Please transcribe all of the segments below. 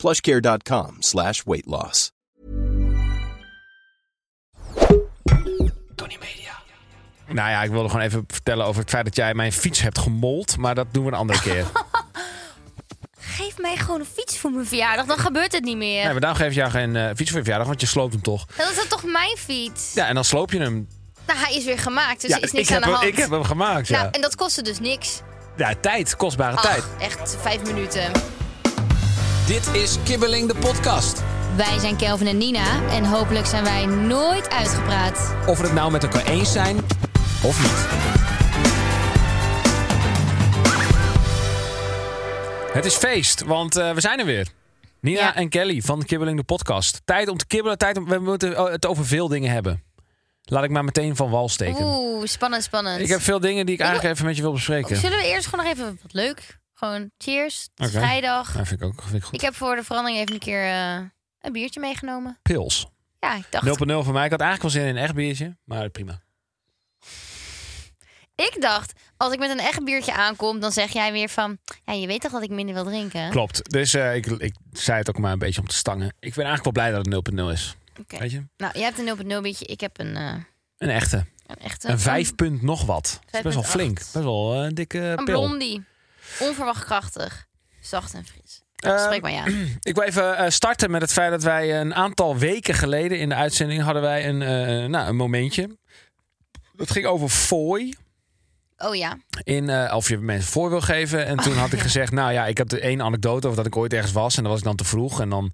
plushcare.com slash weight loss. Tony Media. Nou ja, ik wilde gewoon even vertellen over het feit dat jij mijn fiets hebt gemold. Maar dat doen we een andere keer. Geef mij gewoon een fiets voor mijn verjaardag, dan gebeurt het niet meer. nee, maar daarom geef ik jou geen eh, fiets voor je verjaardag, want je sloopt hem toch. Dat is dan toch mijn fiets? Ja, en dan sloop je hem. Nou, hij is weer gemaakt, dus ja, er is niks ik, aan heb de hem, hand. ik heb hem gemaakt, ja. Nou, en dat kostte dus niks. Ja, tijd, kostbare Ach, tijd. echt vijf minuten. Dit is Kibbeling de podcast. Wij zijn Kelvin en Nina en hopelijk zijn wij nooit uitgepraat. Of we het nou met elkaar eens zijn of niet. Het is feest, want eh, we zijn er weer. Nina Ja. en Kelly van Kibbeling de podcast. Tijd om te kibbelen, tijd om... We moeten het over veel dingen hebben. Laat ik maar meteen van wal steken. Oeh, spannend, spannend. Ik heb veel dingen die ik eigenlijk even met je wil bespreken. Zullen we eerst gewoon nog even wat leuk? Gewoon cheers, het is Oké. vrijdag. Vind ik ook vind ik goed. Ik heb voor de verandering even een keer eh, een biertje meegenomen. Pils. 0.0 Ja, ik dacht, voor mij. Ik had eigenlijk wel zin in een echt biertje, maar prima. ik dacht, als ik met een echt biertje aankom, dan zeg jij weer van, ja, je weet toch dat ik minder wil drinken? Klopt. Dus eh, ik, ik zei het ook maar een beetje om te stangen. Ik ben eigenlijk wel blij dat het 0.0 is. Oké. Weet je? Nou, jij hebt een 0.0 biertje, ik heb een, eh, Een echte. een echte. Een 5 punt nog wat. Dat is best wel 5,8. flink. Best wel eh, een dikke Een pil. blondie. Onverwacht krachtig. Zacht en fris. Eh, Spreek maar ja. Ik wil even eh, starten met het feit dat wij een aantal weken geleden in de uitzending hadden wij een, eh, nou, een momentje. Dat ging over fooi. Oh ja. In, eh, of je mensen voor wil geven. En toen had ik gezegd, nou ja, ik heb er één anekdote over dat ik ooit ergens was. En dan was ik dan te vroeg. En dan,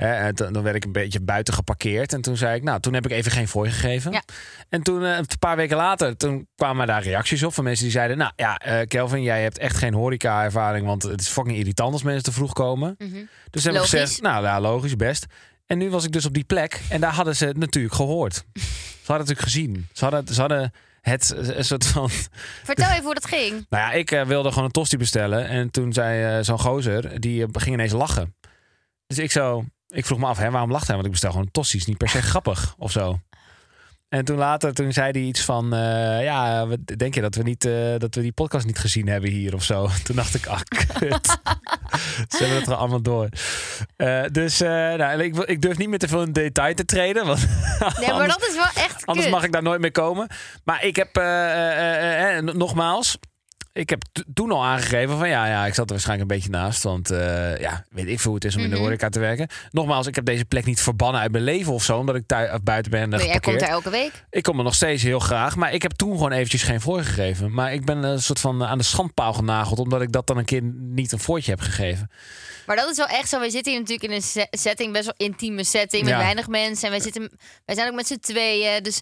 eh, eh, dan werd ik een beetje buiten geparkeerd. En toen zei ik, nou, toen heb ik even geen fooi gegeven. Ja. En toen, eh, een paar weken later, toen kwamen daar reacties op van mensen die zeiden... Nou ja, eh, Kelvin, jij hebt echt geen horeca-ervaring, want het is fucking irritant als mensen te vroeg komen. Mhm. Dus heb ik gezegd, nou ja, logisch, best. En nu was ik dus op die plek en daar hadden ze het natuurlijk gehoord. Ze hadden het natuurlijk gezien. Ze hadden, ze hadden het een soort van... Vertel even hoe dat ging. Nou ja, ik wilde gewoon een tosti bestellen. En toen zei zo'n gozer, die eh, ging ineens lachen. Dus ik zo, ik vroeg me af, hè, waarom lacht hij? Want ik bestel gewoon. Is niet per se grappig of zo. En toen later, toen zei hij iets van, eh, ja, denk je dat we, niet, eh, dat we die podcast niet gezien hebben hier of zo? Toen dacht ik, ah, kut. Ze hebben het er allemaal door. Eh, dus nou, ik, durf niet meer te veel in detail te treden. Want Nee, maar anders- dat is wel echt Anders kut. mag ik daar nooit meer komen. Maar ik heb, nogmaals, ik heb toen al aangegeven van ja, ja, ik zat er waarschijnlijk een beetje naast. Want eh, ja, weet ik veel hoe het is om in de Mhm. horeca te werken. Nogmaals, ik heb deze plek niet verbannen uit mijn leven of zo, omdat ik thuis, buiten ben en Nee, jij komt er elke week. Ik kom er nog steeds heel graag, maar ik heb toen gewoon eventjes geen voor gegeven. Maar ik ben een soort van aan de schandpaal genageld, omdat ik dat dan een keer niet een voortje heb gegeven. Maar dat is wel echt zo. We zitten hier natuurlijk in een se- setting, best wel intieme setting, met Ja. weinig mensen. En wij, zitten, wij zijn ook met z'n tweeën. Dus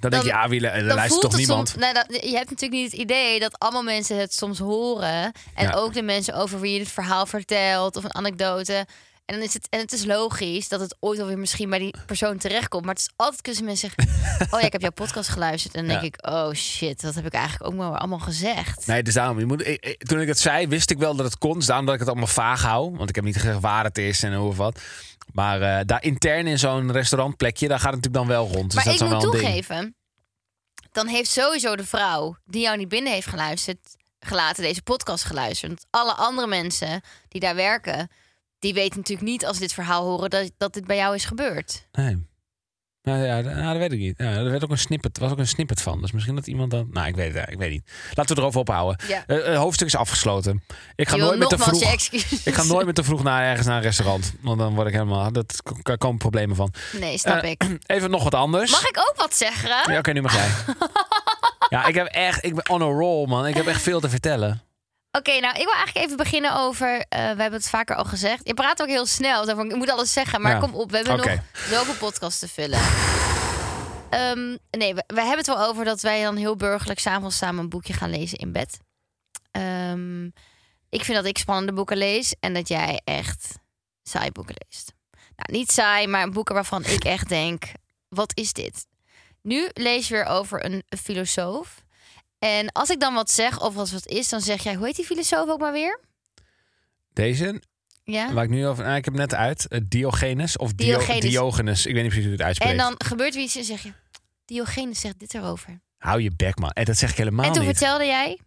Dan, denk je, ja, wie, lu- er dan luistert toch niemand? soms... Nou, dat, je hebt natuurlijk niet het idee dat allemaal mensen het soms horen. En Ja. ook de mensen over wie je het verhaal vertelt of een anekdote. En dan is het, en het is logisch dat het ooit alweer misschien bij die persoon terechtkomt. Maar het is altijd kunnen mensen zeggen: Oh ja, ik heb jouw podcast geluisterd. En dan Ja. denk ik: Oh shit, dat heb ik eigenlijk ook maar allemaal gezegd. Nee, dus daarom. Je moet, ik- toen ik het zei, wist ik wel dat het kon. Dus daarom dat ik het allemaal vaag hou. Want ik heb niet gezegd waar het is en hoe of wat. Maar eh, daar intern in zo'n restaurantplekje, daar gaat het natuurlijk dan wel rond. Dus maar dat ik moet wel toegeven, dan heeft sowieso de vrouw die jou niet binnen heeft geluisterd, gelaten, deze podcast geluisterd. Want alle andere mensen die daar werken, die weten natuurlijk niet als ze dit verhaal horen dat, dat dit bij jou is gebeurd. Nee. Nou ja, dat, nou, dat weet ik niet. Ja, er werd ook een snippet, was ook een snippet van. Dus misschien dat iemand dan... Nou, ik weet het ik weet niet. Laten we erover ophouden. Ja. Eh, het hoofdstuk is afgesloten. Ik ga, nooit met te vroeg, ik ga nooit met te vroeg naar ergens naar een restaurant. Want dan word ik helemaal... Dat daar komen problemen van. Nee, snap Eh, ik. Even nog wat anders. Mag ik ook wat zeggen? Ja, Oké, nu mag jij. ja, ik heb echt... Ik ben on a roll, man. Ik heb echt veel te vertellen. Oké, nou, ik wil eigenlijk even beginnen over. eh, we hebben het vaker al gezegd. Je praat ook heel snel. Ik moet alles zeggen, maar Ja. kom op. We hebben Oké. nog zoveel podcasts te vullen. Ehm, nee, we, we hebben het wel over dat wij dan heel burgerlijk s'avonds samen een boekje gaan lezen in bed. Ehm, ik vind dat ik spannende boeken lees en dat jij echt saai boeken leest. Nou, niet saai, maar boeken waarvan ik echt denk: wat is dit? Nu lees je weer over een filosoof. En als ik dan wat zeg of als wat is, dan zeg jij: hoe heet die filosoof ook maar weer? Deze, Ja. waar ik nu over... Nou, ik heb net uit. eh, Diogenes of Dio- Diogenes. Diogenes. Ik weet niet precies hoe je het uitspreekt. En dan gebeurt er iets en zeg je: Diogenes zegt dit erover. Hou je bek, man. En dat zeg ik helemaal en toen niet. vertelde jij: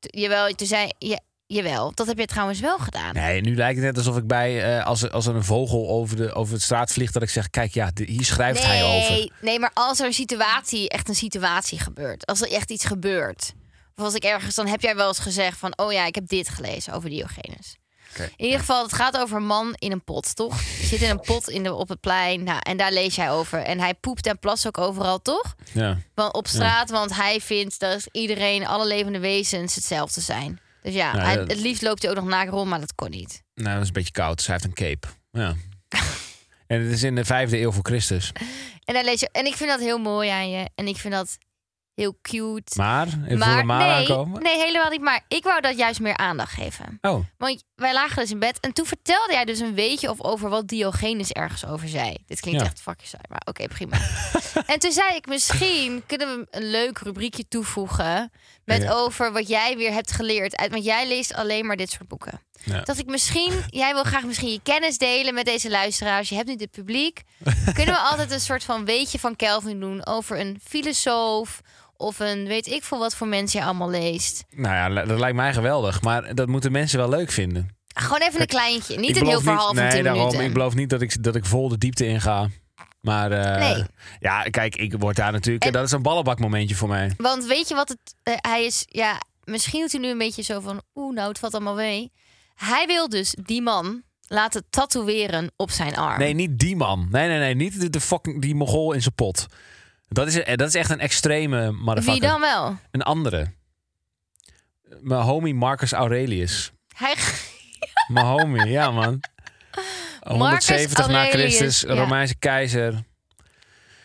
jawel, toen zei je, jawel, dat heb je trouwens wel gedaan. Nee, nu lijkt het net alsof ik bij... eh, als, er- als er een vogel over de, over straat vliegt... dat ik zeg, kijk, ja, de- hier schrijft hij over. Nee, nee, maar als er een situatie, echt een situatie gebeurt. Als er echt iets gebeurt. Of als ik ergens, dan heb jij wel eens gezegd van... oh ja, ik heb dit gelezen over Diogenes. Oké. In ieder geval, het gaat over een man in een pot, toch? Je zit in een pot in de, op het plein nou, en daar lees jij over. En hij poept en plast ook overal, toch? Ja. Want op straat, want hij vindt dat iedereen, alle levende wezens hetzelfde zijn. Dus ja, Nou, hij, dat- het liefst loopt hij ook nog naakt rond, maar dat kon niet. Nou, dat is een beetje koud. Dus hij heeft een cape. Ja. en het is in de vijfde eeuw voor Christus. En, daar lees je, en ik vind dat heel mooi aan je. En ik vind dat heel cute. Maar, even maar voor nee, aankomen. nee, helemaal niet. Maar ik wou dat juist meer aandacht geven. Oh, Want wij lagen dus in bed en toen vertelde jij dus een beetje of over wat Diogenes ergens over zei. Dit klinkt Ja. echt fucking saai, maar oké, prima. en toen zei ik, misschien kunnen we een leuk rubriekje toevoegen met over wat jij weer hebt geleerd. Uit, want jij leest alleen maar dit soort boeken. Ja. Dat ik misschien, jij wil graag misschien je kennis delen met deze luisteraars. Je hebt nu dit publiek. kunnen we altijd een soort van weetje van Kelvin doen over een filosoof of een weet ik veel wat voor mensen je allemaal leest. nou ja, dat lijkt mij geweldig. Maar dat moeten mensen wel leuk vinden. Gewoon even een kleintje. Niet een heel verhaal van nee, 10 daarom, minuten. Ik beloof niet dat ik, dat ik vol de diepte inga. Maar eh, Nee. ja, kijk, ik word daar natuurlijk... En- dat is een ballenbakmomentje voor mij. Want weet je wat het... eh, hij is... Ja, misschien doet hij nu een beetje zo van... Oeh, nou, het valt allemaal mee. Hij wil dus die man laten tatoeëren op zijn arm. Nee, niet die man. Nee, nee, nee. Niet de, de fucking, die mogol in zijn pot. Dat is, eh, dat is echt een extreme motherfucker. Wie dan wel? Een andere. Mijn homie Marcus Aurelius. Hij... Mijn homie, ja man. 170 na Aurelius, Christus, ja. Romeinse keizer.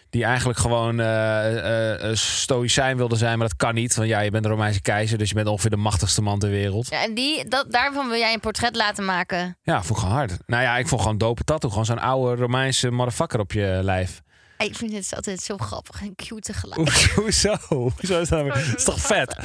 Die eigenlijk gewoon eh, eh, stoïcijn wilde zijn, maar dat kan niet. Want ja, je bent de Romeinse keizer, dus je bent ongeveer de machtigste man ter wereld. Ja, en die, dat, daarvan wil jij een portret laten maken. Ja, vond ik gewoon hard. Nou ja, ik vond gewoon dope tattoo. Gewoon zo'n oude Romeinse motherfucker op je lijf. Ik vind het altijd zo grappig en cute tegelijk. Oeh, Hoezo? Hoezo is dat? Dat is toch vet?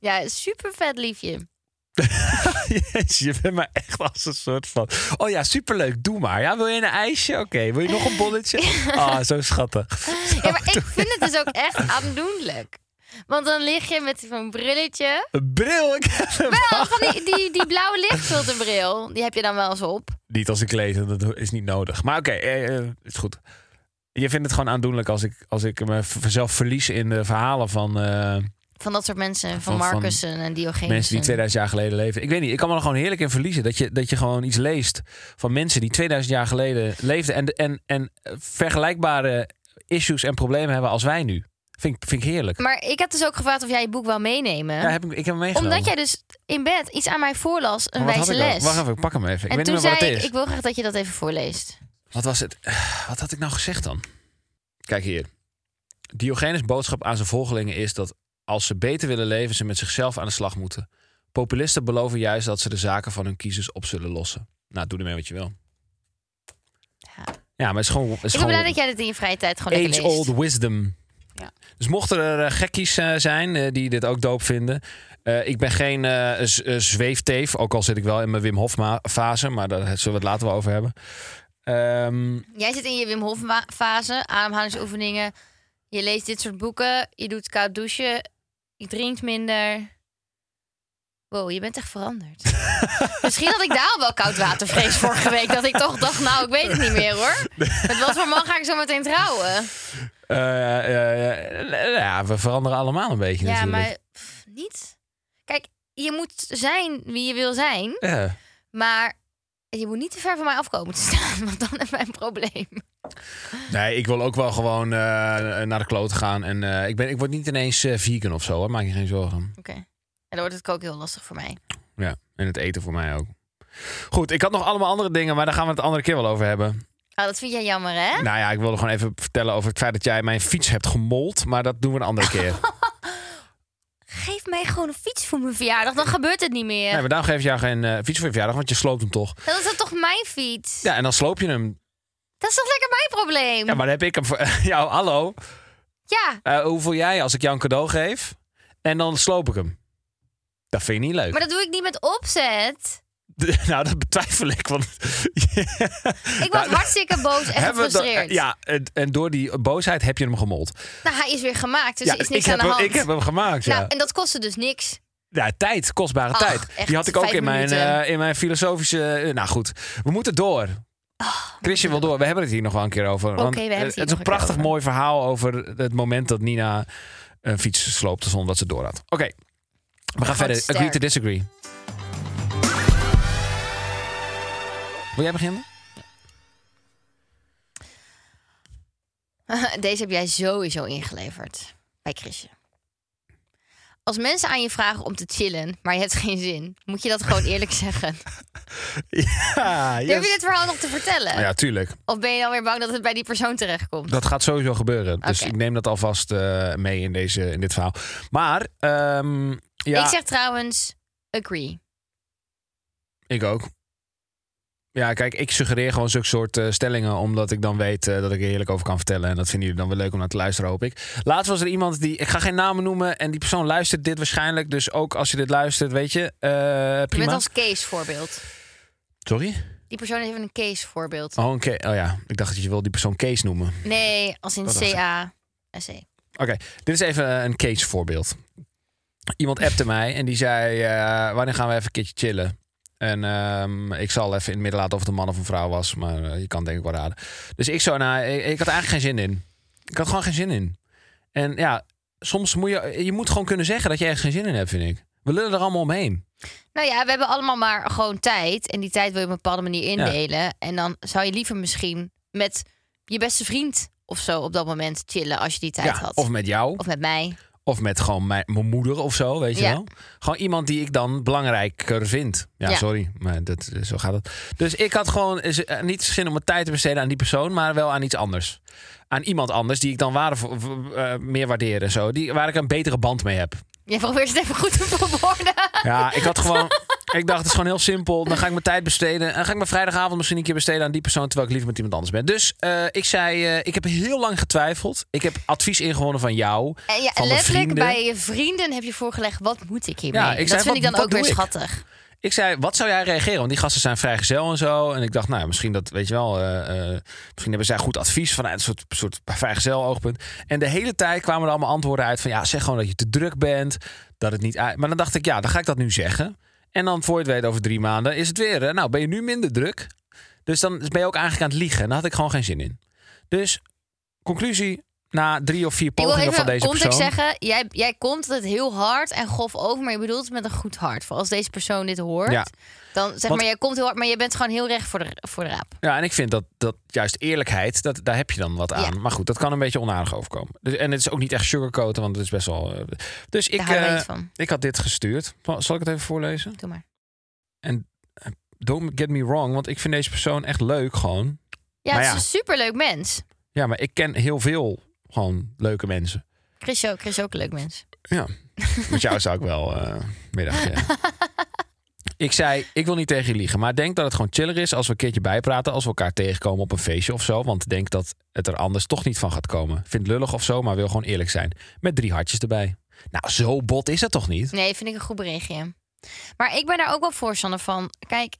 Ja, super vet liefje. Jezus, je bent maar echt als een soort van... Oh ja, superleuk, doe maar. Ja, wil je een ijsje? Oké, wil je nog een bolletje? Ah, zo schattig. Ja, maar ik vind het dus ook echt aandoenlijk. Want dan lig je met zo'n brilletje. Een bril? Ik heb hem Wel, van die, die, die blauwe lichtfilterbril. Die heb je dan wel eens op. Niet als ik lees, dat is niet nodig. Maar oké, eh, eh, is goed. Je vindt het gewoon aandoenlijk als ik, als ik mezelf verlies in de verhalen van eh, Van dat soort mensen. Van, Marcus en Diogenes. mensen die 2000 jaar geleden leven. Ik weet niet, ik kan me er gewoon heerlijk in verliezen. Dat je, dat je gewoon iets leest van mensen die 2000 jaar geleden leefden. En, en, en vergelijkbare issues en problemen hebben als wij nu. Vind, ik- vind ik heerlijk. Maar ik heb dus ook gevraagd of jij je boek wou meenemen. Ja, heb ik, ik heb hem meegenomen. Omdat jij dus in bed iets aan mij voorlas. Een wat wijze les. Wacht even, ik pak hem even. Ik en weet toen niet meer wat zei het ik, is. ik wil graag dat je dat even voorleest. Wat was het? Wat had ik nou gezegd dan? Kijk hier. Diogenes' boodschap aan zijn volgelingen is dat als ze beter willen leven, ze met zichzelf aan de slag moeten. Populisten beloven juist dat ze de zaken van hun kiezers op zullen lossen. Nou, doe ermee wat je wil. Ja. Ja, maar het is gewoon. Het is Ik ben gewoon blij dat jij dit in je vrije tijd gewoon leest. Age-old wisdom. Ja. Dus mochten er eh, gekkies eh, zijn eh, die dit ook doop vinden. eh, ik ben geen zweefteef, ook al zit ik wel in mijn Wim Hof fase, maar daar zullen we het later wel over hebben. Ehm, Jij zit in je Wim Hof fase, ademhalingsoefeningen. Je leest dit soort boeken. Je doet koud douchen. Je drinkt minder. Wow, je bent echt veranderd. Misschien had ik daar al wel koud watervrees vorige week. Dat ik toch dacht, nou, ik weet het niet meer hoor. Met wat voor man ga ik zo meteen trouwen? Eh, ja, we veranderen allemaal een beetje Ja, natuurlijk. maar pff, niet. Kijk, je moet zijn wie je wil zijn. Ja. Maar je moet niet te ver van mij afkomen te staan. Want dan hebben wij een probleem. Nee, ik wil ook wel gewoon eh, naar de kloot gaan. En eh, ik, ben, ik word niet ineens eh, vegan of zo, hoor. maak je geen zorgen. Oké. En dan wordt het ook heel lastig voor mij. Ja, en het eten voor mij ook. Goed, ik had nog allemaal andere dingen, maar daar gaan we het de andere keer wel over hebben. Oh, dat vind jij jammer, hè? Nou ja, ik wilde gewoon even vertellen over het feit dat jij mijn fiets hebt gemold. Maar dat doen we een andere keer. Geef mij gewoon een fiets voor mijn verjaardag. Dan gebeurt het niet meer. nee, maar daarom geef je jou geen eh, fiets voor je verjaardag, want je sloopt hem toch. Dan is dat toch mijn fiets? Ja, en dan sloop je hem Dat is toch lekker mijn probleem? Ja, maar dan heb ik hem voor jou. Hallo. Ja, Eh, hoe voel jij als ik jou een cadeau geef en dan sloop ik hem? Dat vind je niet leuk. maar dat doe ik niet met opzet. nou, dat betwijfel ik. Want Ik was Nou, hartstikke boos en gefrustreerd. dan- ja, en, door die boosheid heb je hem gemold. Nou, hij is weer gemaakt, dus ja, er is niks ik, aan de hem, hand. ik heb hem gemaakt. Nou, Ja. en dat kostte dus niks. ja, tijd, kostbare Ach, tijd. Die had ik ook in mijn, eh, in mijn filosofische. eh, nou goed, we moeten door. Chrisje wil door. We hebben het hier nog wel een keer over. want, we hebben het hier het is een prachtig over. mooi verhaal over het moment dat Nina een fiets sloopte zonder dat ze door had. Oké, we gaan verder. sterk. Agree to disagree. Wil jij beginnen? Deze heb jij sowieso ingeleverd bij Chrisje. Als mensen aan je vragen om te chillen, maar je hebt geen zin, moet je dat gewoon eerlijk zeggen. Ja, Durf je dit verhaal nog te vertellen? Ja, tuurlijk. Of ben je dan weer bang dat het bij die persoon terechtkomt? Dat gaat sowieso gebeuren. Dus ik neem dat alvast eh, mee in, deze, in dit verhaal. Maar, ehm, ja, Ik zeg trouwens, agree. ik ook. Ja, kijk, ik suggereer gewoon zulke soort eh, stellingen... omdat ik dan weet eh, dat ik er heerlijk over kan vertellen. En dat vinden jullie dan wel leuk om naar te luisteren, hoop ik. Laatst was er iemand die... Ik ga geen namen noemen en die persoon luistert dit waarschijnlijk. Dus ook als je dit luistert, weet je, eh, Je prima. bent als case voorbeeld. Sorry? Die persoon heeft even een case voorbeeld. Oh, oh ja, ik dacht dat je wil die persoon Kees noemen. Nee, als in was het? C-A-S-E. Oké, dit is even een case voorbeeld. Iemand appte mij en die zei: Wanneer gaan we even een keertje chillen? En ehm, ik zal even in het midden laten of het een man of een vrouw was. Maar eh, je kan denk ik wel raden. Dus ik zo, nou, ik, ik had eigenlijk geen zin in. Ik had gewoon geen zin in. En ja, soms moet je, je moet gewoon kunnen zeggen dat je ergens geen zin in hebt, vind ik. We lullen er allemaal omheen. Nou ja, we hebben allemaal maar gewoon tijd. En die tijd wil je op een bepaalde manier indelen. En dan zou je liever misschien met je beste vriend of zo op dat moment chillen als je die tijd Ja, had. of met jou, Of met mij. Of met gewoon mijn, mijn moeder of zo, weet je Ja. wel. Gewoon iemand die ik dan belangrijker vind. Ja, Ja. sorry, maar dat, zo gaat het. Dus ik had gewoon eh, niet zin om mijn tijd te besteden aan die persoon, maar wel aan iets anders. Aan iemand anders die ik dan waarde, eh, meer waardeer en zo. Die, waar ik een betere band mee heb. Jij probeert het even goed te verwoorden. Ja, ik had gewoon. Ik dacht, het is gewoon heel simpel. Dan ga ik mijn tijd besteden. En ga ik mijn vrijdagavond misschien een keer besteden aan die persoon. Terwijl ik liever met iemand anders ben. Dus eh, ik zei, eh, ik heb heel lang getwijfeld. Ik heb advies ingewonnen van jou. En ja, van mijn letterlijk vrienden. bij je vrienden heb je voorgelegd, wat moet ik hiermee? Ja, ik dat zei, vind wat- ik dan ook weer ik? schattig. Ik zei, wat zou jij reageren? Want die gasten zijn vrijgezel en zo. En ik dacht, nou, misschien dat, weet je wel, eh, misschien hebben zij goed advies vanuit een soort, soort vrijgezel oogpunt. En de hele tijd kwamen er allemaal antwoorden uit van, ja, zeg gewoon dat je te druk bent, dat het niet uit. Maar dan dacht ik, ja, dan ga ik dat nu zeggen. En dan voor je het weet, over drie maanden is het weer, nou, ben je nu minder druk? Dus dan ben je ook eigenlijk aan het liegen. En daar had ik gewoon geen zin in. Dus, conclusie, na drie of vier Ik wil pogingen van deze context persoon. zeggen. Jij, jij komt het heel hard en grof over, maar je bedoelt het met een goed hart. Voor als deze persoon dit hoort, Ja. dan zeg Want- maar, jij komt heel hard, maar je bent gewoon heel recht voor de, voor de raap. Ja, en ik vind dat, dat juist eerlijkheid, dat, daar heb je dan wat aan. Ja. Maar goed, dat kan een beetje onaardig overkomen. Dus, en het is ook niet echt sugarcoaten, want het is best wel... eh, dus ik, eh, ik had dit gestuurd. Zal ik het even voorlezen? Doe maar. Don't get me wrong, want ik vind deze persoon echt leuk gewoon. Ja, Maar het ja. is een superleuk mens. Ja, maar ik ken heel veel gewoon leuke mensen. Chris ook, Chris ook een leuk mens. Ja, met jou zou ik wel eh middag. Ja. Ik zei, ik wil niet tegen je liegen, maar denk dat het gewoon chiller is als we een keertje bijpraten, als we elkaar tegenkomen op een feestje of zo. Want denk dat het er anders toch niet van gaat komen. Vind lullig of zo, maar wil gewoon eerlijk zijn. Met drie hartjes erbij. Nou, zo bot is het toch niet? Nee, vind ik een goed berichtje. Maar ik ben daar ook wel voorstander van. Kijk,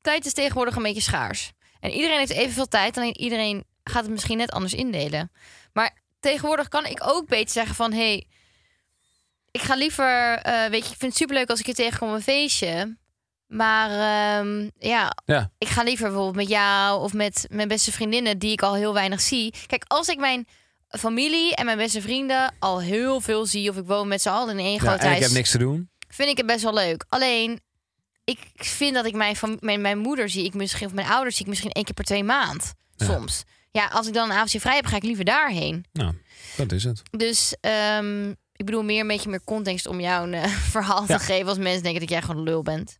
tijd is tegenwoordig een beetje schaars. En iedereen heeft evenveel tijd, alleen iedereen gaat het misschien net anders indelen. Maar tegenwoordig kan ik ook beter zeggen van... hey, ik ga liever... eh, weet je, ik vind het superleuk als ik je tegenkom op een feestje. Maar ehm, ja, Ja. ik ga liever bijvoorbeeld met jou of met mijn beste vriendinnen... die ik al heel weinig zie. Kijk, als ik mijn familie en mijn beste vrienden al heel veel zie... of ik woon met z'n allen in één Ja, groot en ik huis heb niks te doen. vind ik het best wel leuk. Alleen, ik vind dat ik mijn, mijn, mijn moeder zie ik misschien, of mijn ouders zie ik misschien één keer per twee maand. Ja. Soms. Ja, als ik dan een avondje vrij heb, ga ik liever daarheen. Nou, dat is het. Dus ehm, ik bedoel meer een beetje meer context om jou een eh, verhaal Ja. te geven als mensen denken dat jij gewoon een lul bent.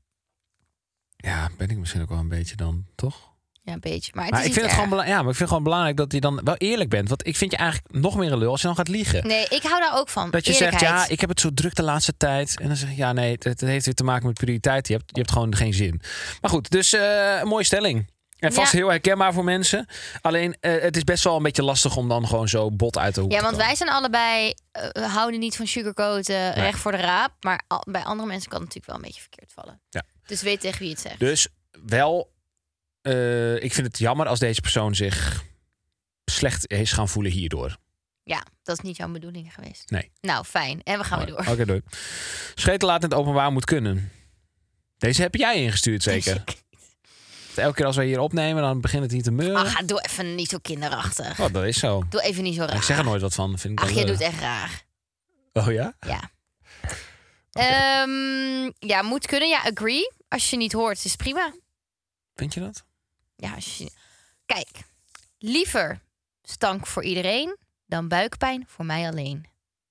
Ja, ben ik misschien ook wel een beetje dan, toch? Ja, een beetje. Maar het Maar is ik vind het gewoon ja, maar ik vind het gewoon belangrijk dat je dan wel eerlijk bent. Want ik vind je eigenlijk nog meer een lul als je dan gaat liegen. Nee, ik hou daar ook van. Dat je zegt, ja, ik heb het zo druk de laatste tijd. En dan zeg ik, ja, nee, het, het heeft weer te maken met prioriteit. Je hebt, je hebt gewoon geen zin. Maar goed, dus een mooie stelling. En vast Ja. heel herkenbaar voor mensen. Alleen, eh, het is best wel een beetje lastig om dan gewoon zo bot uit de hoek Ja, te want wij zijn allebei, eh, we houden niet van sugarcoaten, recht voor de raap. Maar al- bij andere mensen kan het natuurlijk wel een beetje verkeerd vallen. Ja. Dus weet tegen wie je het zegt. Dus wel, eh, ik vind het jammer als deze persoon zich slecht is gaan voelen hierdoor. Ja, dat is niet jouw bedoeling geweest. Nee. Nou, fijn. En we gaan weer door. Oké, doei. Scheten laten in het openbaar moet kunnen. Deze heb jij ingestuurd zeker. Elke keer als we hier opnemen, dan begint het niet te meuren. Ach, doe even niet zo kinderachtig. Oh, dat is zo. Doe even niet zo raar. Ik zeg er nooit wat van. Vind ik Ach, je doet echt raar. Oh ja? Ja. Ehm, ja, moet kunnen. Ja, agree. Als je niet hoort, is prima. Vind je dat? Ja, als je... Kijk, liever stank voor iedereen dan buikpijn voor mij alleen.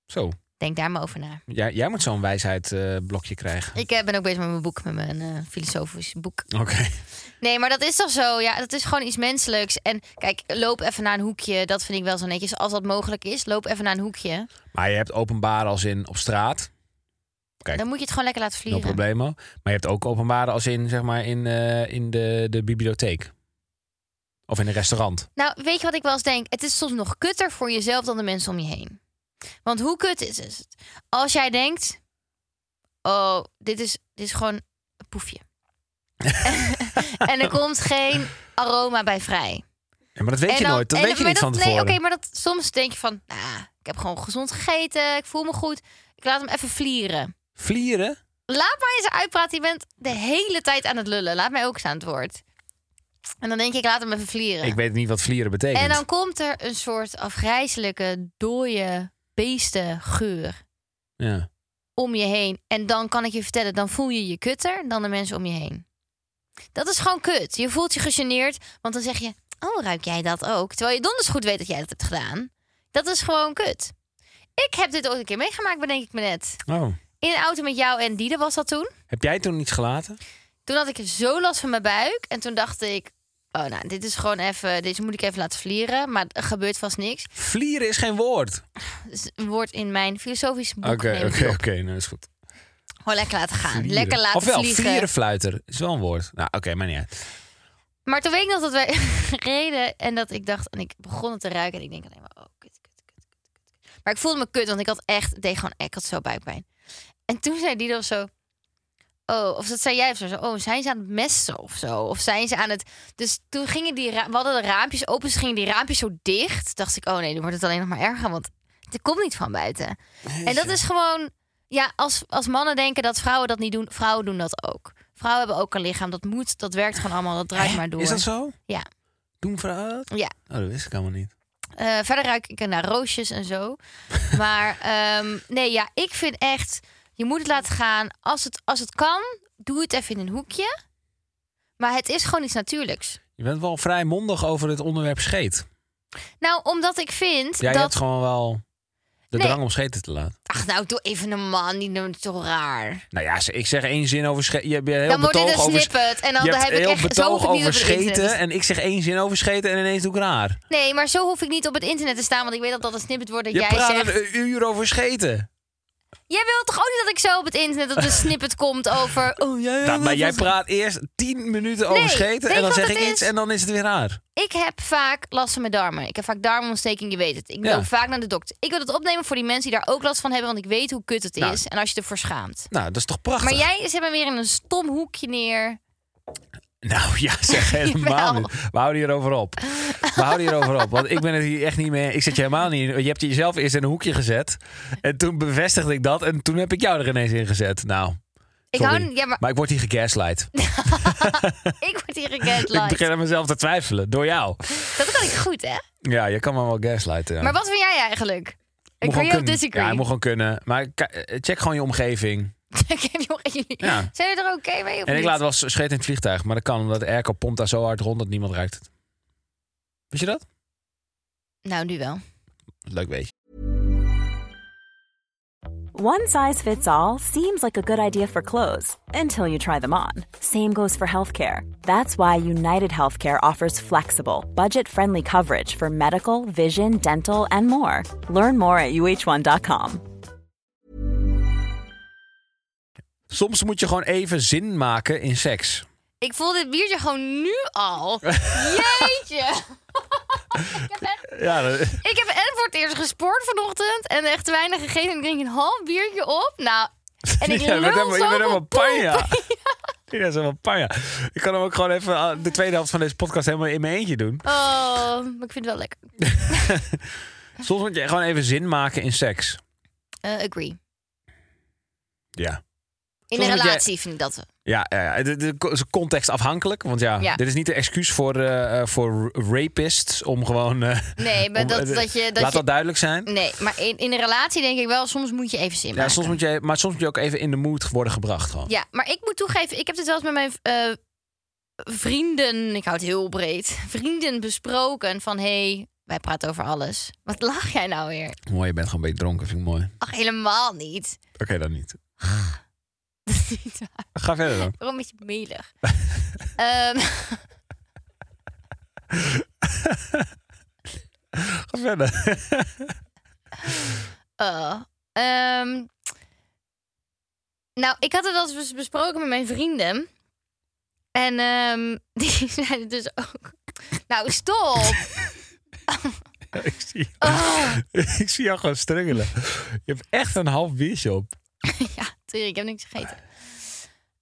Zo. Denk daar maar over na. Jij, jij moet zo'n wijsheidblokje blokje krijgen. Ik eh, ben ook bezig met mijn boek, met mijn eh, filosofisch boek. Oké. Nee, maar dat is toch zo? Ja, dat is gewoon iets menselijks. En kijk, loop even naar een hoekje. Dat vind ik wel zo netjes. Als dat mogelijk is, loop even naar een hoekje. Maar je hebt openbaar als in op straat. Kijk, Dan moet je het gewoon lekker laten no vliegen. problemo. Maar je hebt ook openbaar als in, zeg maar, in, eh, in de, de bibliotheek. Of in een restaurant. Nou, weet je wat ik wel eens denk? Het is soms nog kutter voor jezelf dan de mensen om je heen. Want hoe kut is het? Als jij denkt, oh, dit is, dit is gewoon een poefje. en er komt geen aroma bij vrij. Ja, maar dat weet je nooit. Dat en- weet je niet van dat- tevoren. Nee, oké, maar dat, soms denk je van, nou, ik heb gewoon gezond gegeten, ik voel me goed. Ik laat hem even vlieren. Vlieren? Laat mij eens uitpraten. Je bent de hele tijd aan het lullen. Laat mij ook eens aan het woord. En dan denk ik, laat hem even vlieren. Ik weet niet wat vlieren betekent. En dan komt er een soort afgrijzelijke, dode beestengeur Ja. om je heen. En dan kan ik je vertellen, dan voel je je kutter dan de mensen om je heen. Dat is gewoon kut. Je voelt je gegeneerd, want dan zeg je... Oh, ruik jij dat ook? Terwijl je donders goed weet dat jij dat hebt gedaan. Dat is gewoon kut. Ik heb dit ooit een keer meegemaakt, bedenk ik me net. Oh. In een auto met jou en Diede was dat toen. Heb jij toen iets gelaten? Toen had ik zo last van mijn buik. En toen dacht ik... Oh, nou, dit is gewoon even... Deze moet ik even laten vlieren. Maar er gebeurt vast niks. Vlieren is geen woord. Een woord in mijn filosofische boek. Oké, oké, oké. Nou, is goed. Gewoon lekker laten gaan. Vlieren. Lekker laten Ofwel, vliegen. vlierenfluiter. Is wel een woord. Nou, oké, maar niet uit. Maar toen weet ik nog dat wij reden en dat ik dacht... En ik begon het te ruiken en ik denk alleen maar... Oh, kut, kut, kut, kut, kut. Maar ik voelde me kut, want ik had echt... Ik deed gewoon... Ik had zo buikpijn. En toen zei die of zo... Oh, of dat zei jij of zo. Oh, zijn ze aan het messen of zo? Of zijn ze aan het... Dus toen gingen die... We hadden de raampjes open, dus gingen die raampjes zo dicht. Dacht ik, oh nee, dan wordt het alleen nog maar erger. Want het komt niet van buiten. En dat is gewoon... Ja, als, als mannen denken dat vrouwen dat niet doen... Vrouwen doen dat ook. Vrouwen hebben ook een lichaam. Dat moet, dat werkt gewoon allemaal. Dat draait Hè? maar door. Is dat zo? Ja. Doen vrouwen dat? Ja. Oh, dat wist ik helemaal niet. Eh, verder ruik ik naar roosjes en zo. maar ehm, nee, ja, ik vind echt... Je moet het laten gaan. Als het, als het kan, doe het even in een hoekje. Maar het is gewoon iets natuurlijks. Je bent wel vrij mondig over het onderwerp scheet. Nou, omdat ik vind Jij dat... hebt gewoon wel de Nee. drang om scheten te laten. Ach, nou, doe even een man. Die het toch raar. Nou ja, ik zeg één zin over scheten. Je hebt heel Dan wordt dit een over snippet. En dan je hebt heb ik echt... Zo betoog niet over scheten. te En ik zeg één zin over scheten en ineens doe ik raar. Nee, maar zo hoef ik niet op het internet te staan. Want ik weet dat dat een snippet wordt dat Je jij praat zegt... een uur over scheten. Jij wilt toch ook niet dat ik zo op het internet op de snippet komt over... Oh, jij, Nou, maar jij praat eerst tien minuten over Nee, scheten en dan zeg ik iets is? en dan is het weer raar. Ik heb vaak last van mijn darmen. Ik heb vaak darmontsteking, je weet het. Ik Ja. loop vaak naar de dokter. Ik wil het opnemen voor die mensen die daar ook last van hebben, want ik weet hoe kut het Nou. is. En als je ervoor schaamt. Nou, dat is toch prachtig? Maar jij zet me weer in een stom hoekje neer. Nou ja, zeg helemaal niet. We houden hierover op. We houden hierover op. Want ik ben het hier echt niet mee. Ik zet je helemaal niet in. Je hebt jezelf eerst in een hoekje gezet. En toen bevestigde ik dat. En toen heb ik jou er ineens in gezet. Nou, Ik, sorry. hou, ja, maar Maar ik word hier gegaslight. ik word hier Ik gegaslight. begin aan mezelf te twijfelen. Door jou. Dat kan ik goed, hè? Ja, je kan me wel gaslighten. Ja. Maar wat vind jij eigenlijk? Gewoon of kunnen. disagree? Ja, het moet gewoon kunnen. Maar eh, check gewoon je omgeving. Ja. Zijn jullie er oké mee of En ik niet? laat wel scheten in het vliegtuig. Maar dat kan omdat de airco pompt daar zo hard rond dat niemand ruikt het. Wist je dat? Nou, nu wel. Leuk weet je. One size fits all seems like a good idea for clothes until you try them on. Same goes for healthcare. That's why United Healthcare offers flexible, budget friendly coverage for medical, vision, dental, and more. Learn more at uh1.com. Soms moet je gewoon even zin maken in seks. Ik voel dit biertje gewoon nu al. Jeetje. ik, heb echt, Ja, dat- ik heb en voor het eerst gesport vanochtend en echt te weinig gegeten. En ik drink een half biertje op. Nou, en ik Ja, je bent helemaal, je bent helemaal panja. Ja, is helemaal panja. Ik kan hem ook gewoon even ah, de tweede helft van deze podcast helemaal in mijn eentje doen. Oh, maar ik vind het wel lekker. Soms moet je gewoon even zin maken in seks. Eh, agree. Ja. In een jij- relatie vind ik dat. Ja, ja, ja. De, de, de- is contextafhankelijk. Want ja, Ja. dit is niet een excuus voor, eh, eh, voor rapists om gewoon... eh, Nee, maar om, dat, dat je... Dat laat je dat duidelijk zijn. nee, maar in, in een relatie denk ik wel, soms moet je even zin Ja, maken. soms moet je, maar soms moet je ook even in de mood worden gebracht. Gewoon. Ja, maar ik moet toegeven, ik heb dit wel eens met mijn vrienden, ik houd het heel breed, vrienden besproken van hé, hey, wij praten over alles. Wat lach jij nou weer? Mooi, je bent gewoon een beetje dronken, vind ik mooi. Ach, helemaal niet. Oké, dan niet. Niet waar. Ga verder dan. Waarom een beetje melig? Ga verder. oh, ehm, nou, ik had het wel eens bes- besproken met mijn vrienden. En ehm, die zeiden dus ook... Nou, stop! ik, zie, Oh. ik zie jou gewoon struggelen. Je hebt echt een half biertje op. Ja, sorry, ik heb niks gegeten.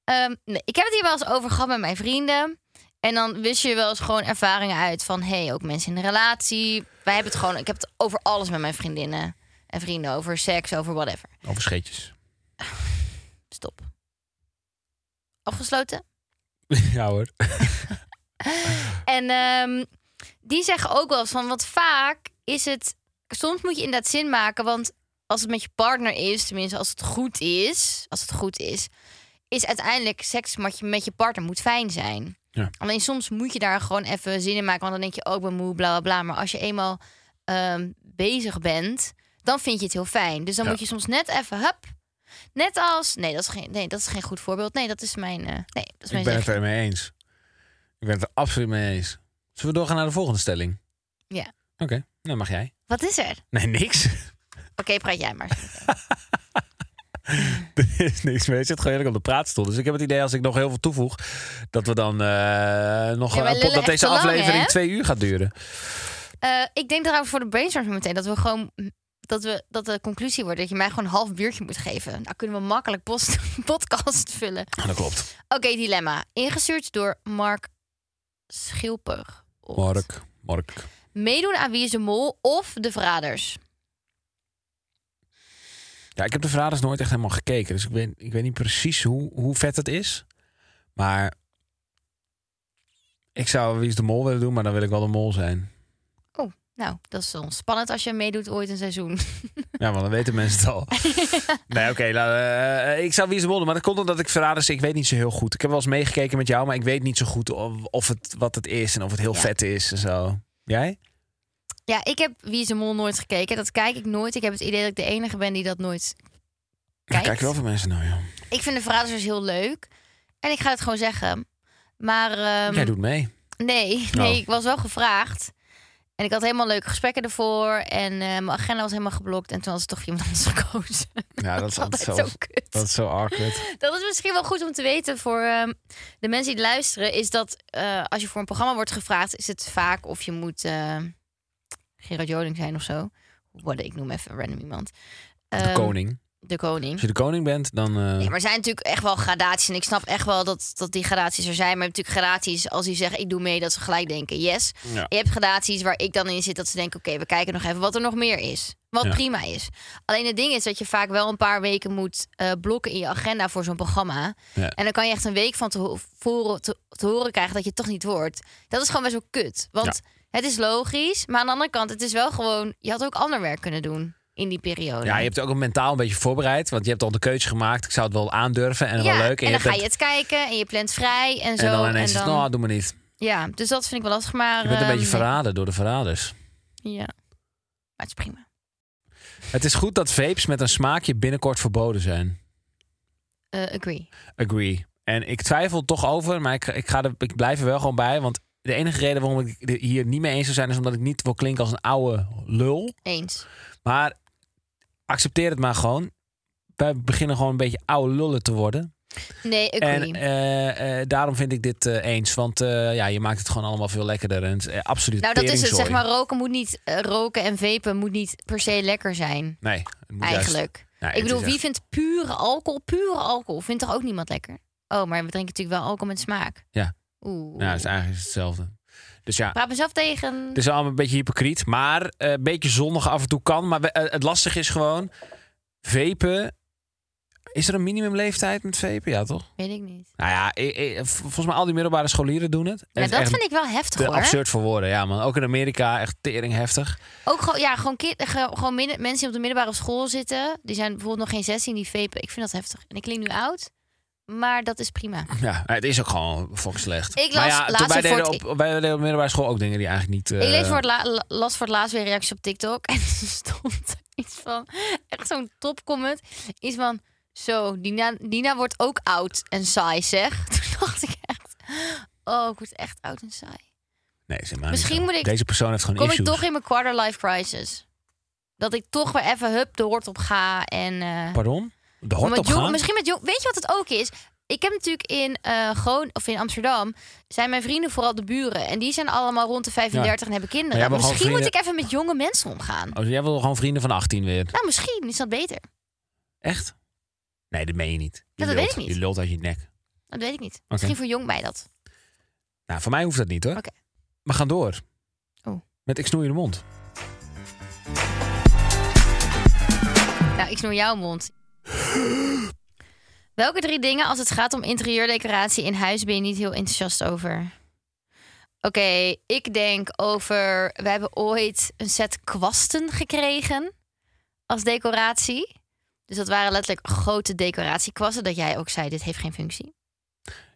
Ehm, nee, ik heb het hier wel eens over gehad met mijn vrienden. En dan wist je wel eens gewoon ervaringen uit van... hé, hey, ook mensen in een relatie. Wij hebben het gewoon... Ik heb het over alles met mijn vriendinnen en vrienden. Over seks, over whatever. Over scheetjes. Stop. Afgesloten? ja hoor. En ehm, die zeggen ook wel eens van... want vaak is het... Soms moet je inderdaad zin maken, want... als het met je partner is, tenminste als het goed is... als het goed is... is uiteindelijk seks met je, met je partner moet fijn zijn. Ja. Alleen soms moet je daar gewoon even zin in maken... want dan denk je ook, ik ben moe, bla bla bla. Maar als je eenmaal ehm, bezig bent, dan vind je het heel fijn. Dus dan Ja. moet je soms net even, hup... Net als... Nee dat, is geen, nee, dat is geen goed voorbeeld. Nee, dat is mijn... eh, nee, dat is mijn Ik ben het er mee eens. Ik ben het er absoluut mee eens. Zullen we doorgaan naar de volgende stelling? Ja. Oké, dan mag jij. Wat is er? Nee, niks. Oké, praat jij maar. er is niks mee. Je zit gewoon heerlijk op de praatstoel. Dus ik heb het idee als ik nog heel veel toevoeg... dat we dan eh, nog Ja, dat deze lang, aflevering twee uur gaat duren. Eh, ik denk trouwens voor de brainstorm meteen dat we gewoon dat we dat de conclusie wordt dat je mij gewoon een half biertje moet geven. Nou kunnen we makkelijk post, podcast vullen. Dat klopt. Oké, dilemma. Ingestuurd door Mark Schilper. Mark, Mark. Meedoen aan Wie is de Mol of De Verraders. Ja, ik heb de verraders nooit echt helemaal gekeken. Dus ik weet, ik weet niet precies hoe, hoe vet het is. Maar ik zou Wie is de Mol willen doen, maar dan wil ik wel de Mol zijn. Nou, dat is wel spannend als je meedoet ooit een seizoen. Ja, want dan weten mensen het al. nee, oké. eh, ik zou Wie is de Mol doen, maar dat komt omdat ik verraders... Ik weet niet zo heel goed. Ik heb wel eens meegekeken met jou, maar ik weet niet zo goed of, of het, wat het is en of het heel Ja. vet is en zo. Jij? Ja, ik heb Wie is de Mol nooit gekeken. Dat kijk ik nooit. Ik heb het idee dat ik de enige ben die dat nooit Ja, kijkt. kijk wel veel mensen nou, joh. Ik vind De Verraders dus heel leuk. En ik ga het gewoon zeggen. Maar ehm, Jij doet mee. Nee, nee, Oh. ik was wel gevraagd. En ik had helemaal leuke gesprekken ervoor. En eh, mijn agenda was helemaal geblokt. En toen was het toch iemand anders gekozen. Ja, dat is altijd altijd zo zo, kut. dat is zo awkward. Dat is misschien wel goed om te weten voor ehm, de mensen die luisteren. Is dat eh, als je voor een programma wordt gevraagd, is het vaak of je moet eh, Gerard Joling zijn of zo. Wat ik noem even random iemand. De Ehm, koning. De koning. Als je de koning bent, dan... eh, Nee, maar er zijn natuurlijk echt wel gradaties. En ik snap echt wel dat, dat die gradaties er zijn. Maar je hebt natuurlijk gradaties als die zeggen ik doe mee, dat ze gelijk denken yes. Ja. Je hebt gradaties waar ik dan in zit dat ze denken oké, we kijken nog even wat er nog meer is. Wat Ja. prima is. Alleen het ding is dat je vaak wel een paar weken moet eh, blokken in je agenda voor zo'n programma. Ja. En dan kan je echt een week van tevoren te, te horen krijgen dat je het toch niet wordt. Dat is gewoon best wel kut. Want het is logisch. Maar aan de andere kant, het is wel gewoon... Je had ook ander werk kunnen doen in die periode. Ja, je hebt ook mentaal een beetje voorbereid. Want je hebt al de keuze gemaakt. Ik zou het wel aandurven en wel leuk. en dan ga bent- je het kijken en je plant vrij en zo. En dan ineens is en het, dan- nou, doe maar niet. Ja, dus dat vind ik wel lastig. Maar, Je bent een ehm, beetje verraden door de verraders. Ja, maar het is prima. Het is goed dat vapes met een smaakje binnenkort verboden zijn. Eh, agree. Agree. En ik twijfel toch over, maar ik, ik, ga er, ik blijf er wel gewoon bij. Want de enige reden waarom ik het hier niet mee eens zou zijn... is omdat ik niet wil klinken als een oude lul. Eens. Maar accepteer het maar gewoon. Wij beginnen gewoon een beetje oude lullen te worden. Nee, En agree. eh, eh, daarom vind ik dit eh, eens. Want ja, je maakt het gewoon allemaal veel lekkerder. En het absoluut nou, dat is het. Zeg maar, roken moet niet... roken en vapen moet niet per se lekker zijn. Nee, het moet juist- Eigenlijk. Ik bedoel, wie echt- vindt pure alcohol? Pure alcohol vindt toch ook niemand lekker? Oh, maar we drinken natuurlijk wel alcohol met smaak. Ja. Oeh. Ja, het is eigenlijk hetzelfde. Dus ja, Praat mezelf tegen. het is allemaal een beetje hypocriet. Maar eh, een beetje zonnig af en toe kan. Maar we- eh, het lastige is gewoon... Vapen... Is er een minimumleeftijd met vapen? Ja, toch? Weet ik niet. Nou ja, volgens mij al die middelbare scholieren doen het. Ja, Het dat vind ik wel heftig hoor. absurd voor woorden. Ja, man. Ook in Amerika echt tering heftig. Ook gewoon, ja, gewoon, kind, gewoon mensen die op de middelbare school zitten. Die zijn bijvoorbeeld nog geen 16, die vapen. Ik vind dat heftig. En ik klink nu oud. Maar dat is prima. Ja, het is ook gewoon fucking slecht. Ik maar las ja, toen laatst wij deden het- op, wij deden op middelbare school ook dingen die eigenlijk niet... eh, Ik lees voor het la- la- las voor het laatst weer reacties op TikTok. En er stond iets van, echt zo'n topcomment. Iets van, zo, Dina, Dina wordt ook oud en saai, zeg. Toen dacht ik echt, oh, ik word echt oud en saai. Nee, zeg maar Misschien moet ik- Deze persoon heeft gewoon Kom ik issues. toch in mijn quarter life crisis. Dat ik toch weer even hup de hort op ga en... eh, Pardon? Hort met op jong- gaan? Misschien met jong. Weet je wat het ook is? Ik heb natuurlijk in uh, of in Amsterdam zijn mijn vrienden vooral de buren en die zijn allemaal rond de 35 en hebben kinderen. Misschien moet ik even met jonge mensen omgaan. Oh, jij wil gewoon vrienden van 18 weer. Nou, misschien is dat beter. Echt? Nee, dat meen je niet. Je dat lult. weet ik niet. Je lult uit je nek. Dat weet ik niet. Misschien voor jong mij dat. Nou, voor mij hoeft dat niet hoor. Oké. We gaan door. Oh. Met ik snoei je de mond. Nou, ik snoer jouw mond. Welke drie dingen als het gaat om interieurdecoratie in huis ben je niet heel enthousiast over? Oké, ik denk over. We hebben ooit een set kwasten gekregen als decoratie. Dus dat waren letterlijk grote decoratiekwasten. Dat jij ook zei: dit heeft geen functie.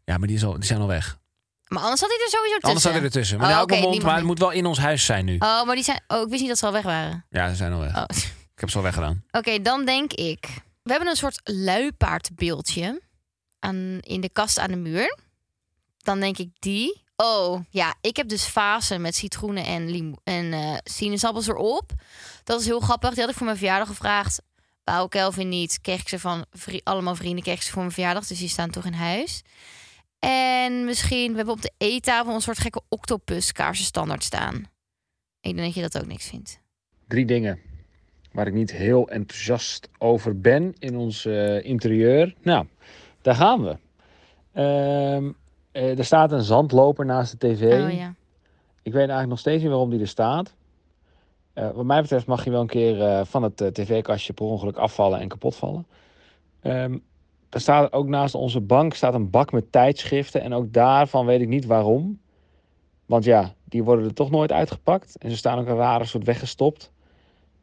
Ja, maar die, is al, die zijn al weg. Maar anders zat hij er sowieso tussen. Anders zat hij ertussen. Maar Oh, oké, mijn mond, maar het moet wel in ons huis zijn nu. Oh, maar die zijn. Oh, ik wist niet dat ze al weg waren. Ja, ze zijn al weg. Oh. Ik heb ze al weggedaan. Oké, dan denk ik. We hebben een soort luipaardbeeldje aan, in de kast aan de muur. Dan denk ik die. Oh ja, ik heb dus vazen met citroenen en, en eh, sinaasappels erop. Dat is heel grappig. Die had ik voor mijn verjaardag gevraagd. Wou Kelvin niet. Kreeg ik ze van allemaal vrienden. Kreeg ze voor mijn verjaardag. Dus die staan toch in huis. En misschien, we hebben op de eettafel een soort gekke octopus kaarsenstandaard staan. Ik denk dat je dat ook niks vindt. drie dingen waar ik niet heel enthousiast over ben in ons eh, interieur. Nou, daar gaan we. Ehm, eh, er staat een zandloper naast de tv. Oh ja. Ik weet eigenlijk nog steeds niet waarom die er staat. Eh, wat mij betreft mag je wel een keer van het tv-kastje per ongeluk afvallen en kapot vallen. Ehm er staat ook naast onze bank staat een bak met tijdschriften. En ook daarvan weet ik niet waarom. Want ja, die worden er toch nooit uitgepakt. En ze staan ook een rare soort weggestopt.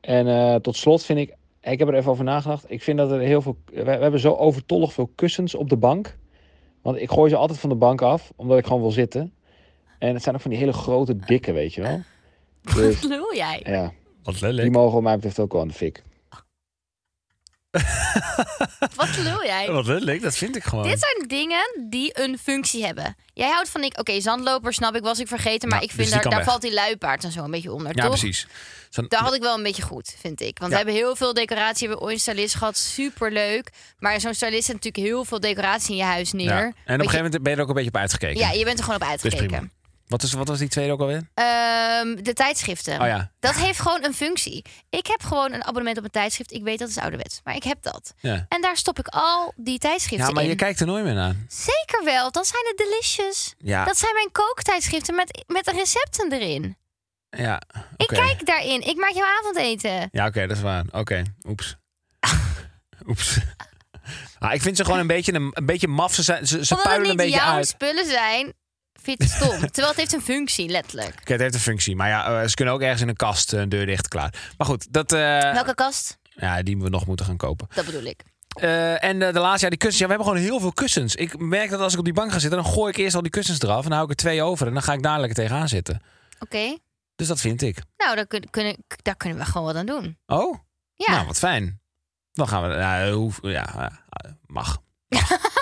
En eh, tot slot vind ik, ik heb er even over nagedacht. Ik vind dat er heel veel, we, we hebben zo overtollig veel kussens op de bank. Want ik gooi ze altijd van de bank af, omdat ik gewoon wil zitten. En het zijn ook van die hele grote, dikke, weet je wel. Dus Wat lul jij? ja, Wat die mogen mij betreft ook wel aan de fik. Wat lul jij? Wat lelijk, dat vind ik gewoon. Dit zijn dingen die een functie hebben. Jij houdt van, ik, oké, zandloper snap ik, was ik vergeten. Maar ik vind dus die daar, daar weg. valt die luipaard en zo een beetje onder, ja, toch? precies. Daar had ik wel een beetje goed, vind ik. Want Ja. we hebben heel veel decoratie. We hebben ooit een stylist gehad, super leuk. Maar zo'n stylist heeft natuurlijk heel veel decoratie in je huis neer. ja. En op een gegeven moment ben je er ook een beetje op uitgekeken. Ja, je bent er gewoon op Dus prima. uitgekeken. Wat, is, wat was die tweede ook alweer? Ehm, de tijdschriften. Oh ja. Dat heeft gewoon een functie. Ik heb gewoon een abonnement op een tijdschrift. Ik weet dat is ouderwets, maar ik heb dat. Ja. En daar stop ik al die tijdschriften Ja, maar in. je kijkt er nooit meer naar. Zeker wel, dan zijn het delicious. Ja, Dat zijn mijn kooktijdschriften met, met recepten erin. ja. Ik oké. kijk daarin. Ik maak jouw avondeten. Ja, oké, dat is waar. Oké, oeps. oeps. Ah, ik vind ze gewoon een beetje, een, een beetje maf. Ze, zijn, ze, ze Omdat het puilen niet een beetje jouw uit. spullen zijn, vind het stom. Terwijl het heeft een functie, letterlijk. Oké, het heeft een functie. Maar ja, eh, ze kunnen ook ergens in een kast eh, een deur dicht, klaar. Maar goed, dat, eh, Welke kast? ja, die we nog moeten gaan kopen. Dat bedoel ik. En de, de laatste, ja, die kussens. Ja, we hebben gewoon heel veel kussens. Ik merk dat als ik op die bank ga zitten, dan gooi ik eerst al die kussens eraf. En dan hou ik er twee over. En dan ga ik daar lekker tegenaan zitten. Oké. Dus dat vind ik. Nou, daar, kun, kunnen, daar kunnen we gewoon wat aan doen. Oh, Ja, nou wat fijn. Dan gaan we, ja, hoe, ja, mag.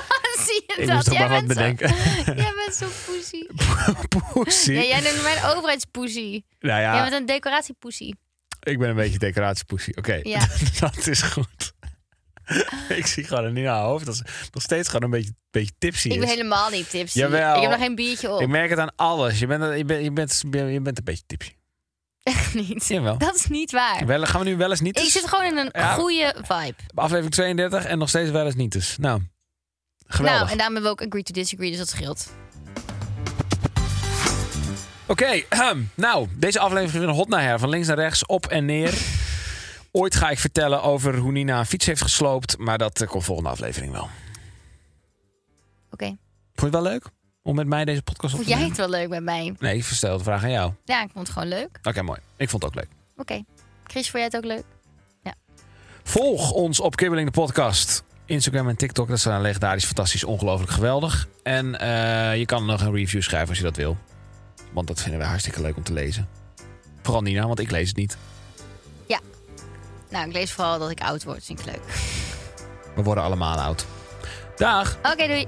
je Ik dat? moest Jij maar wat bent zo- bedenken. Jij bent zo poesie. Poesie. Ja, jij noemt mijn overheidspoesie. nou ja, Jij bent een decoratiepoesie. ik ben een beetje decoratiepoesie. Oké, Ja. dat is goed. ik zie gewoon een Nina hoofd. Dat is nog steeds gewoon een beetje, beetje tipsy Ik ben is. helemaal niet tipsy. Jawel. Ik heb nog geen biertje op. Ik merk het aan alles. Je bent, je bent, je bent, je bent een beetje tipsy. Echt niet. Jawel. Dat is niet waar. Wel, gaan we nu wel eens niet Ik zit gewoon in een Ja. goede vibe. Aflevering 32 en nog steeds wel eens niet. Nou, geweldig. Nou, en daarom hebben we ook agree to disagree, dus dat scheelt. Oké, ehm, nou, deze aflevering van Hot naar Her. Van links naar rechts, op en neer. Ooit ga ik vertellen over hoe Nina een fiets heeft gesloopt. Maar dat eh, komt volgende aflevering wel. Oké. Vond je het wel leuk? Om met mij deze podcast op Vond te jij nemen? het wel leuk met mij? Nee, ik verstel de vraag aan jou. Ja, ik vond het gewoon leuk. Oké, mooi. Ik vond het ook leuk. Oké. Chris, vond jij het ook leuk? Volg ons op Kibbeling de podcast. Instagram en TikTok, dat zijn legendarisch, fantastisch, ongelooflijk geweldig. En eh, je kan nog een review schrijven als je dat wil. Want dat vinden we hartstikke leuk om te lezen. Vooral Nina, want ik lees het niet. Nou, ik lees vooral dat ik oud word. Vind ik leuk. We worden allemaal oud. Dag! Oké, doei.